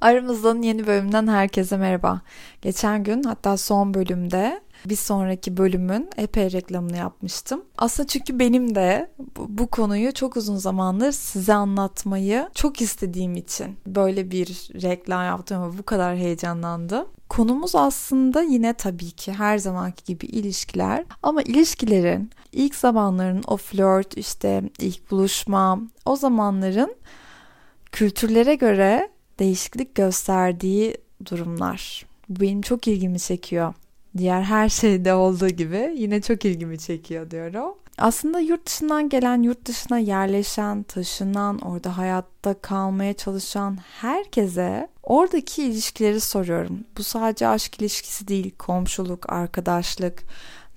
Aramızdan yeni bölümden herkese merhaba. Geçen gün hatta son bölümde bir sonraki bölümün epey reklamını yapmıştım. Aslında çünkü benim de bu, konuyu çok uzun zamandır size anlatmayı çok istediğim için böyle bir reklam yaptım ama bu kadar heyecanlandım. Konumuz aslında yine tabii ki her zamanki gibi ilişkiler ama ilişkilerin ilk zamanların o flört işte ilk buluşma o zamanların kültürlere göre değişiklik gösterdiği durumlar. Bu benim çok ilgimi çekiyor. Diğer her şeyde olduğu gibi yine çok ilgimi çekiyor diyorum. Aslında yurt dışından gelen, yurt dışına yerleşen, taşınan, orada hayatta kalmaya çalışan herkese oradaki ilişkileri soruyorum. Bu sadece aşk ilişkisi değil, komşuluk, arkadaşlık,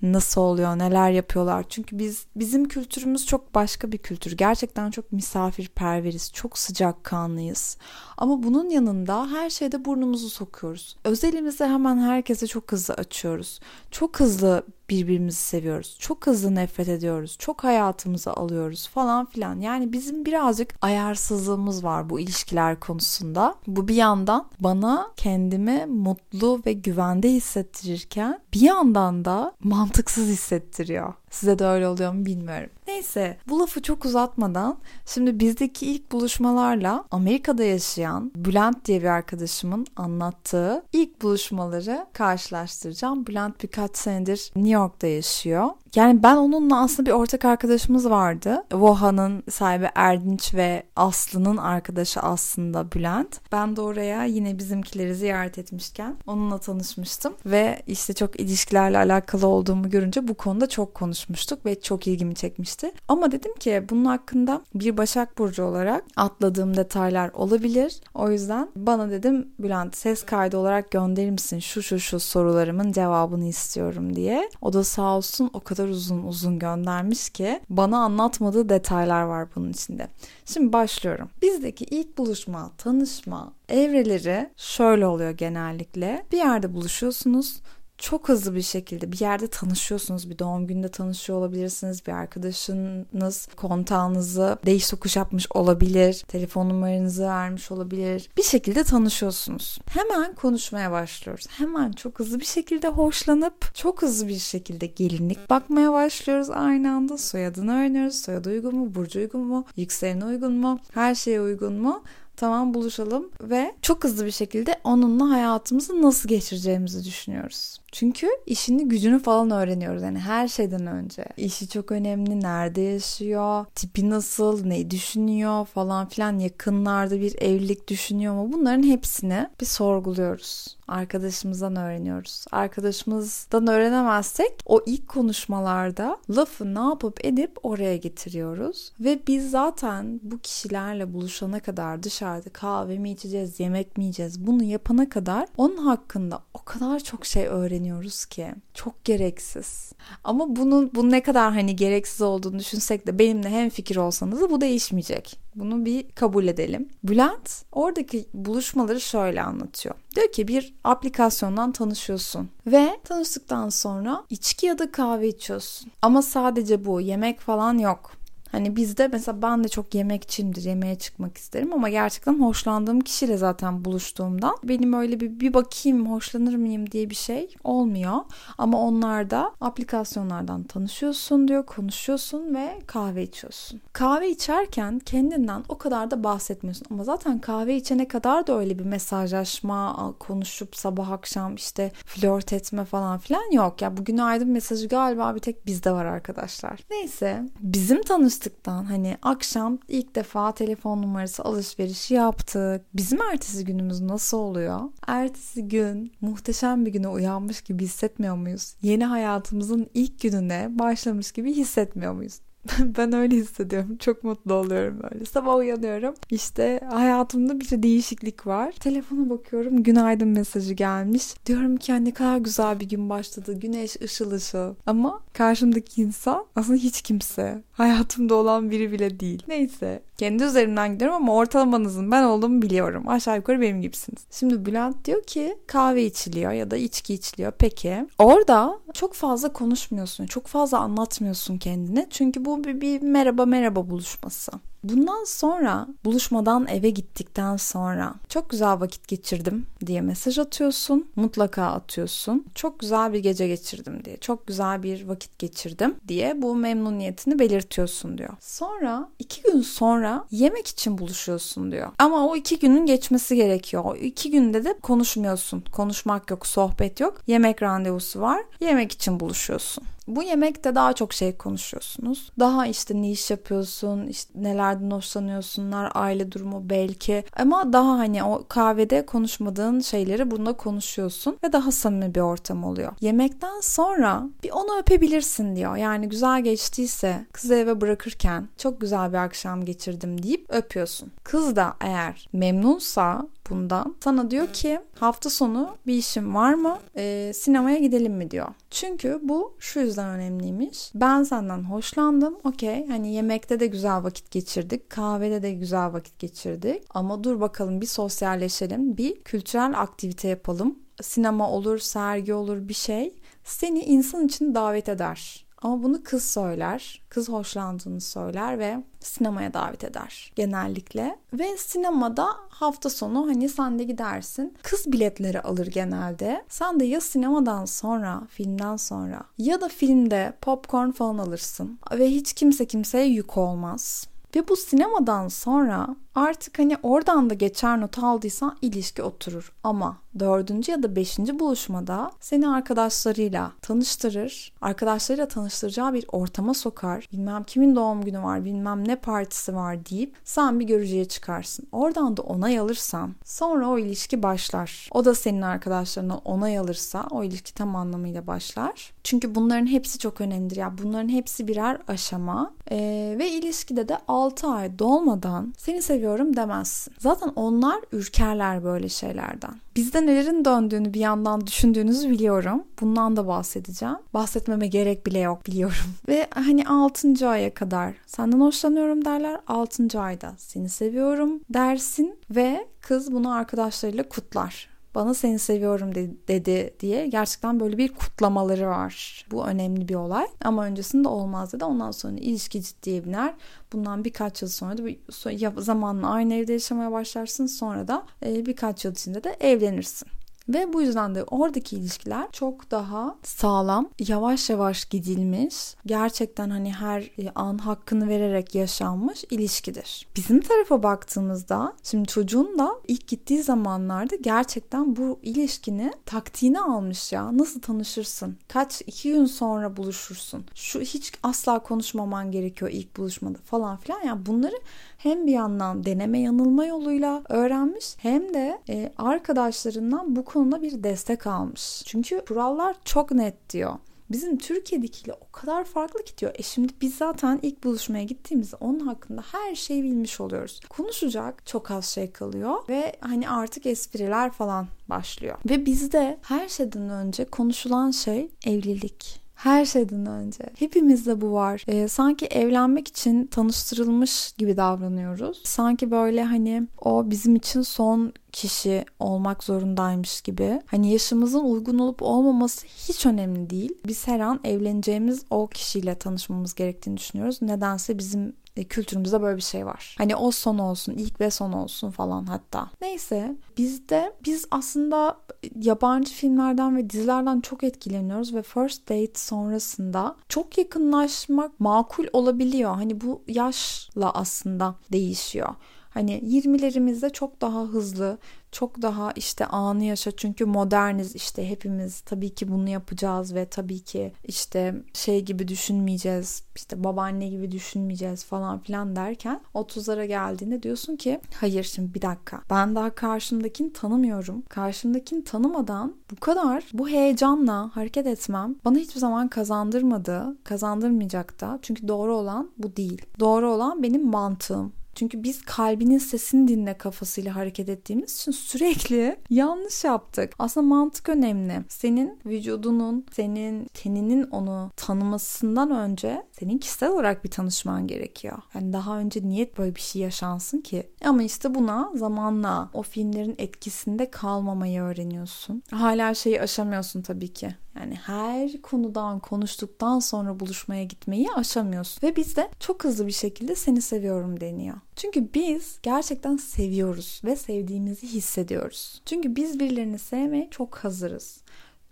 nasıl oluyor, neler yapıyorlar. Çünkü biz bizim kültürümüz çok başka bir kültür. Gerçekten çok misafirperveriz, çok sıcakkanlıyız. Ama bunun yanında her şeyde burnumuzu sokuyoruz. Özelimizi hemen herkese çok hızlı açıyoruz. Çok hızlı birbirimizi seviyoruz. Çok hızlı nefret ediyoruz. Çok hayatımıza alıyoruz falan filan. Yani bizim birazcık ayarsızlığımız var bu ilişkiler konusunda. Bu bir yandan bana kendimi mutlu ve güvende hissettirirken bir yandan da mantıksız hissettiriyor. Size de öyle oluyor mu bilmiyorum. Neyse bu lafı çok uzatmadan şimdi bizdeki ilk buluşmalarla Amerika'da yaşayan Bülent diye bir arkadaşımın anlattığı ilk buluşmaları karşılaştıracağım. Bülent birkaç senedir New York'ta yaşıyor. Yani ben onunla aslında bir ortak arkadaşımız vardı. Voha'nın sahibi Erdinç ve Aslı'nın arkadaşı aslında Bülent. Ben de oraya yine bizimkileri ziyaret etmişken onunla tanışmıştım. Ve işte çok ilişkilerle alakalı olduğumu görünce bu konuda çok konuşmuştuk ve çok ilgimi çekmişti. Ama dedim ki bunun hakkında bir Başak Burcu olarak atladığım detaylar olabilir. O yüzden bana dedim Bülent ses kaydı olarak gönderir misin şu şu şu sorularımın cevabını istiyorum diye. O da sağ olsun o kadar kadar uzun uzun göndermiş ki bana anlatmadığı detaylar var bunun içinde. Şimdi başlıyorum. Bizdeki ilk buluşma, tanışma evreleri şöyle oluyor genellikle. Bir yerde buluşuyorsunuz çok hızlı bir şekilde bir yerde tanışıyorsunuz. Bir doğum gününde tanışıyor olabilirsiniz. Bir arkadaşınız kontağınızı değiş tokuş yapmış olabilir. Telefon numaranızı vermiş olabilir. Bir şekilde tanışıyorsunuz. Hemen konuşmaya başlıyoruz. Hemen çok hızlı bir şekilde hoşlanıp çok hızlı bir şekilde gelinlik bakmaya başlıyoruz aynı anda. Soyadını öğreniyoruz. Soyadı uygun mu? Burcu uygun mu? Yükselene uygun mu? Her şeye uygun mu? Tamam buluşalım ve çok hızlı bir şekilde onunla hayatımızı nasıl geçireceğimizi düşünüyoruz. Çünkü işini gücünü falan öğreniyoruz yani her şeyden önce. İşi çok önemli, nerede yaşıyor, tipi nasıl, ne düşünüyor falan filan yakınlarda bir evlilik düşünüyor mu bunların hepsini bir sorguluyoruz. Arkadaşımızdan öğreniyoruz. Arkadaşımızdan öğrenemezsek o ilk konuşmalarda lafı ne yapıp edip oraya getiriyoruz. Ve biz zaten bu kişilerle buluşana kadar dışarıda kahve mi içeceğiz, yemek mi yiyeceğiz bunu yapana kadar onun hakkında o kadar çok şey öğreniyoruz öğreniyoruz ki. Çok gereksiz. Ama bunun bu ne kadar hani gereksiz olduğunu düşünsek de benimle hem fikir olsanız da bu değişmeyecek. Bunu bir kabul edelim. Bülent oradaki buluşmaları şöyle anlatıyor. Diyor ki bir aplikasyondan tanışıyorsun ve tanıştıktan sonra içki ya da kahve içiyorsun. Ama sadece bu yemek falan yok. Hani bizde mesela ben de çok yemekçimdir. Yemeğe çıkmak isterim ama gerçekten hoşlandığım kişiyle zaten buluştuğumda benim öyle bir, bir bakayım hoşlanır mıyım diye bir şey olmuyor. Ama onlarda aplikasyonlardan tanışıyorsun diyor, konuşuyorsun ve kahve içiyorsun. Kahve içerken kendinden o kadar da bahsetmiyorsun. Ama zaten kahve içene kadar da öyle bir mesajlaşma, konuşup sabah akşam işte flört etme falan filan yok. Ya bugün aydın mesajı galiba bir tek bizde var arkadaşlar. Neyse bizim tanış tanıştıktan hani akşam ilk defa telefon numarası alışverişi yaptık. Bizim ertesi günümüz nasıl oluyor? Ertesi gün muhteşem bir güne uyanmış gibi hissetmiyor muyuz? Yeni hayatımızın ilk gününe başlamış gibi hissetmiyor muyuz? ben öyle hissediyorum. Çok mutlu oluyorum böyle. Sabah uyanıyorum. İşte hayatımda bir değişiklik var. Telefona bakıyorum. Günaydın mesajı gelmiş. Diyorum ki ne kadar güzel bir gün başladı. Güneş ışıl ışıl. Ama karşımdaki insan aslında hiç kimse. Hayatımda olan biri bile değil. Neyse. Kendi üzerimden gidiyorum ama ortalamanızın ben olduğumu biliyorum. Aşağı yukarı benim gibisiniz. Şimdi Bülent diyor ki kahve içiliyor ya da içki içiliyor. Peki orada çok fazla konuşmuyorsun. Çok fazla anlatmıyorsun kendini. Çünkü bu bir, bir merhaba merhaba buluşması. Bundan sonra buluşmadan eve gittikten sonra çok güzel vakit geçirdim diye mesaj atıyorsun. Mutlaka atıyorsun. Çok güzel bir gece geçirdim diye. Çok güzel bir vakit geçirdim diye bu memnuniyetini belirtiyorsun diyor. Sonra iki gün sonra yemek için buluşuyorsun diyor. Ama o iki günün geçmesi gerekiyor. O iki günde de konuşmuyorsun. Konuşmak yok, sohbet yok. Yemek randevusu var. Yemek için buluşuyorsun. Bu yemekte daha çok şey konuşuyorsunuz. Daha işte ne iş yapıyorsun, işte nelerden hoşlanıyorsunlar, aile durumu belki. Ama daha hani o kahvede konuşmadığın şeyleri bunda konuşuyorsun ve daha samimi bir ortam oluyor. Yemekten sonra bir onu öpebilirsin diyor. Yani güzel geçtiyse kızı eve bırakırken çok güzel bir akşam geçirdim deyip öpüyorsun. Kız da eğer memnunsa bundan. Sana diyor ki hafta sonu bir işim var mı? E, sinemaya gidelim mi diyor. Çünkü bu şu yüzden önemliymiş. Ben senden hoşlandım. Okey. Hani yemekte de güzel vakit geçirdik. Kahvede de güzel vakit geçirdik. Ama dur bakalım bir sosyalleşelim. Bir kültürel aktivite yapalım. Sinema olur, sergi olur bir şey. Seni insan için davet eder. Ama bunu kız söyler. Kız hoşlandığını söyler ve sinemaya davet eder genellikle. Ve sinemada hafta sonu hani sen de gidersin. Kız biletleri alır genelde. Sen de ya sinemadan sonra, filmden sonra ya da filmde popcorn falan alırsın. Ve hiç kimse kimseye yük olmaz. Ve bu sinemadan sonra artık hani oradan da geçer not aldıysan ilişki oturur. Ama dördüncü ya da beşinci buluşmada seni arkadaşlarıyla tanıştırır. Arkadaşlarıyla tanıştıracağı bir ortama sokar. Bilmem kimin doğum günü var, bilmem ne partisi var deyip sen bir görücüye çıkarsın. Oradan da onay alırsan sonra o ilişki başlar. O da senin arkadaşlarına onay alırsa o ilişki tam anlamıyla başlar. Çünkü bunların hepsi çok önemlidir. Ya yani bunların hepsi birer aşama. Ee, ve ilişkide de 6 ay dolmadan seni seviyorum demezsin. Zaten onlar ürkerler böyle şeylerden. Bizde nelerin döndüğünü bir yandan düşündüğünüzü biliyorum. Bundan da bahsedeceğim. Bahsetmeme gerek bile yok biliyorum. Ve hani 6. aya kadar senden hoşlanıyorum derler. 6. ayda seni seviyorum dersin ve kız bunu arkadaşlarıyla kutlar bana seni seviyorum dedi diye gerçekten böyle bir kutlamaları var. Bu önemli bir olay. Ama öncesinde olmaz dedi. Ondan sonra ilişki ciddiye biner. Bundan birkaç yıl sonra da zamanla aynı evde yaşamaya başlarsın. Sonra da birkaç yıl içinde de evlenirsin. Ve bu yüzden de oradaki ilişkiler çok daha sağlam, yavaş yavaş gidilmiş, gerçekten hani her e, an hakkını vererek yaşanmış ilişkidir. Bizim tarafa baktığımızda şimdi çocuğun da ilk gittiği zamanlarda gerçekten bu ilişkini taktiğini almış ya. Nasıl tanışırsın? Kaç iki gün sonra buluşursun? Şu hiç asla konuşmaman gerekiyor ilk buluşmada falan filan. Yani bunları hem bir yandan deneme yanılma yoluyla öğrenmiş hem de e, arkadaşlarından bu konuda bir destek almış. Çünkü kurallar çok net diyor. Bizim Türkiye'dekiyle o kadar farklı ki diyor. E şimdi biz zaten ilk buluşmaya gittiğimizde onun hakkında her şeyi bilmiş oluyoruz. Konuşacak çok az şey kalıyor ve hani artık espriler falan başlıyor. Ve bizde her şeyden önce konuşulan şey evlilik. Her şeyden önce. Hepimizde bu var. Ee, sanki evlenmek için tanıştırılmış gibi davranıyoruz. Sanki böyle hani o bizim için son kişi olmak zorundaymış gibi. Hani yaşımızın uygun olup olmaması hiç önemli değil. Biz her an evleneceğimiz o kişiyle tanışmamız gerektiğini düşünüyoruz. Nedense bizim e, kültürümüzde böyle bir şey var. Hani o son olsun, ilk ve son olsun falan hatta. Neyse bizde biz aslında yabancı filmlerden ve dizilerden çok etkileniyoruz ve first date sonrasında çok yakınlaşmak makul olabiliyor. Hani bu yaşla aslında değişiyor. Hani 20'lerimizde çok daha hızlı, çok daha işte anı yaşa çünkü moderniz işte hepimiz. Tabii ki bunu yapacağız ve tabii ki işte şey gibi düşünmeyeceğiz işte babaanne gibi düşünmeyeceğiz falan filan derken 30'lara geldiğinde diyorsun ki hayır şimdi bir dakika. Ben daha karşımdakini tanımıyorum. Karşımdakini tanımadan bu kadar bu heyecanla hareket etmem bana hiçbir zaman kazandırmadı kazandırmayacak da. Çünkü doğru olan bu değil. Doğru olan benim mantığım çünkü biz kalbinin sesini dinle kafasıyla hareket ettiğimiz için sürekli yanlış yaptık. Aslında mantık önemli. Senin vücudunun, senin teninin onu tanımasından önce senin kişisel olarak bir tanışman gerekiyor. Yani daha önce niyet böyle bir şey yaşansın ki? Ama işte buna zamanla o filmlerin etkisinde kalmamayı öğreniyorsun. Hala şeyi aşamıyorsun tabii ki. Yani her konudan konuştuktan sonra buluşmaya gitmeyi aşamıyorsun. Ve bizde çok hızlı bir şekilde seni seviyorum deniyor. Çünkü biz gerçekten seviyoruz ve sevdiğimizi hissediyoruz. Çünkü biz birilerini sevmeye çok hazırız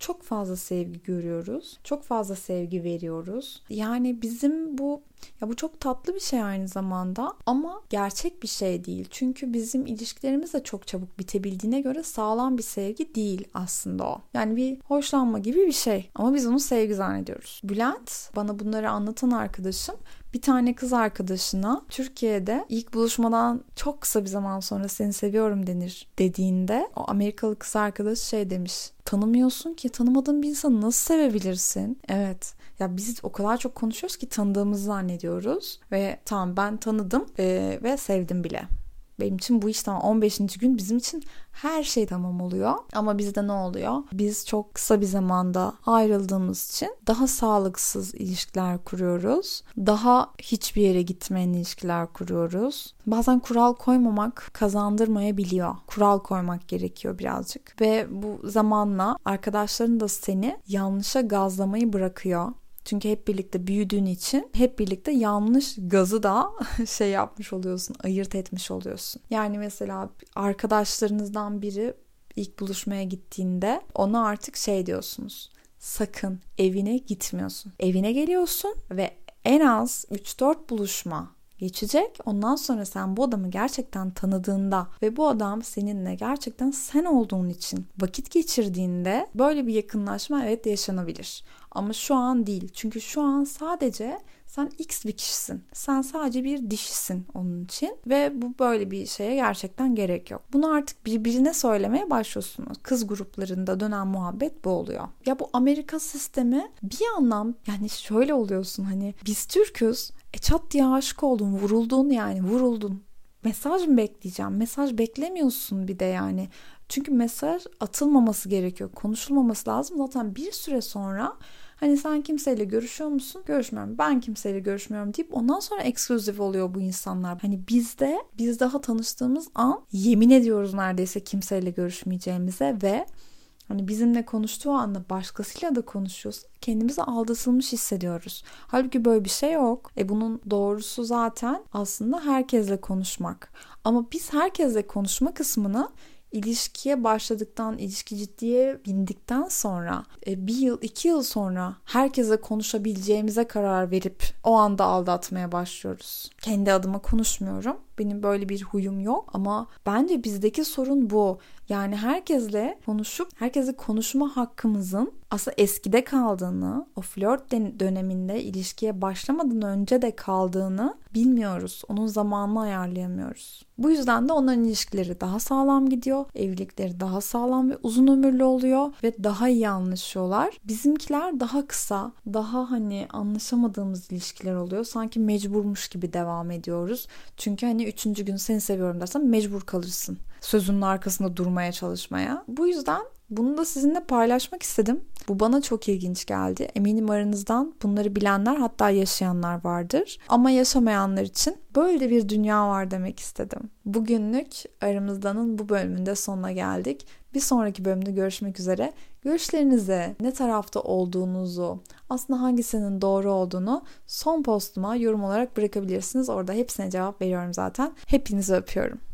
çok fazla sevgi görüyoruz. Çok fazla sevgi veriyoruz. Yani bizim bu ya bu çok tatlı bir şey aynı zamanda ama gerçek bir şey değil. Çünkü bizim ilişkilerimiz de çok çabuk bitebildiğine göre sağlam bir sevgi değil aslında o. Yani bir hoşlanma gibi bir şey ama biz onu sevgi zannediyoruz. Bülent bana bunları anlatan arkadaşım bir tane kız arkadaşına Türkiye'de ilk buluşmadan çok kısa bir zaman sonra seni seviyorum denir dediğinde o Amerikalı kız arkadaş şey demiş. Tanımıyorsun ki tanımadığın bir insanı nasıl sevebilirsin? Evet ya biz o kadar çok konuşuyoruz ki tanıdığımızı zannediyoruz ve tamam ben tanıdım e, ve sevdim bile. Benim için bu iş tamam 15. gün bizim için her şey tamam oluyor. Ama bizde ne oluyor? Biz çok kısa bir zamanda ayrıldığımız için daha sağlıksız ilişkiler kuruyoruz. Daha hiçbir yere gitmeyen ilişkiler kuruyoruz. Bazen kural koymamak kazandırmayabiliyor. Kural koymak gerekiyor birazcık. Ve bu zamanla arkadaşların da seni yanlışa gazlamayı bırakıyor. Çünkü hep birlikte büyüdüğün için hep birlikte yanlış gazı da şey yapmış oluyorsun, ayırt etmiş oluyorsun. Yani mesela arkadaşlarınızdan biri ilk buluşmaya gittiğinde ona artık şey diyorsunuz. Sakın evine gitmiyorsun. Evine geliyorsun ve en az 3-4 buluşma geçecek. Ondan sonra sen bu adamı gerçekten tanıdığında ve bu adam seninle gerçekten sen olduğun için vakit geçirdiğinde böyle bir yakınlaşma evet yaşanabilir. Ama şu an değil. Çünkü şu an sadece sen X bir kişisin. Sen sadece bir dişisin onun için ve bu böyle bir şeye gerçekten gerek yok. Bunu artık birbirine söylemeye başlıyorsunuz. Kız gruplarında dönen muhabbet bu oluyor. Ya bu Amerika sistemi bir anlam yani şöyle oluyorsun hani biz Türk'üz e çat diye aşık oldun, vuruldun yani vuruldun. Mesaj mı bekleyeceğim? Mesaj beklemiyorsun bir de yani. Çünkü mesaj atılmaması gerekiyor. Konuşulmaması lazım. Zaten bir süre sonra hani sen kimseyle görüşüyor musun? Görüşmüyorum. Ben kimseyle görüşmüyorum deyip ondan sonra ekskluzif oluyor bu insanlar. Hani bizde biz daha tanıştığımız an yemin ediyoruz neredeyse kimseyle görüşmeyeceğimize ve Hani bizimle konuştuğu anda başkasıyla da konuşuyoruz. Kendimizi aldatılmış hissediyoruz. Halbuki böyle bir şey yok. E bunun doğrusu zaten aslında herkesle konuşmak. Ama biz herkesle konuşma kısmını ilişkiye başladıktan, ilişki ciddiye bindikten sonra e, bir yıl, iki yıl sonra herkese konuşabileceğimize karar verip o anda aldatmaya başlıyoruz. Kendi adıma konuşmuyorum. Benim böyle bir huyum yok ama bence bizdeki sorun bu. Yani herkesle konuşup herkese konuşma hakkımızın aslında eskide kaldığını, o flört döneminde ilişkiye başlamadan önce de kaldığını bilmiyoruz. Onun zamanını ayarlayamıyoruz. Bu yüzden de onların ilişkileri daha sağlam gidiyor. Evlilikleri daha sağlam ve uzun ömürlü oluyor ve daha iyi anlaşıyorlar. Bizimkiler daha kısa, daha hani anlaşamadığımız ilişkiler oluyor. Sanki mecburmuş gibi devam ediyoruz. Çünkü hani üçüncü gün seni seviyorum dersen mecbur kalırsın. Sözünün arkasında durmaya çalışmaya. Bu yüzden bunu da sizinle paylaşmak istedim. Bu bana çok ilginç geldi. Eminim aranızdan bunları bilenler hatta yaşayanlar vardır. Ama yaşamayanlar için böyle bir dünya var demek istedim. Bugünlük aramızdanın bu bölümünde sonuna geldik. Bir sonraki bölümde görüşmek üzere. Görüşlerinizi, ne tarafta olduğunuzu, aslında hangisinin doğru olduğunu son postuma yorum olarak bırakabilirsiniz. Orada hepsine cevap veriyorum zaten. Hepinizi öpüyorum.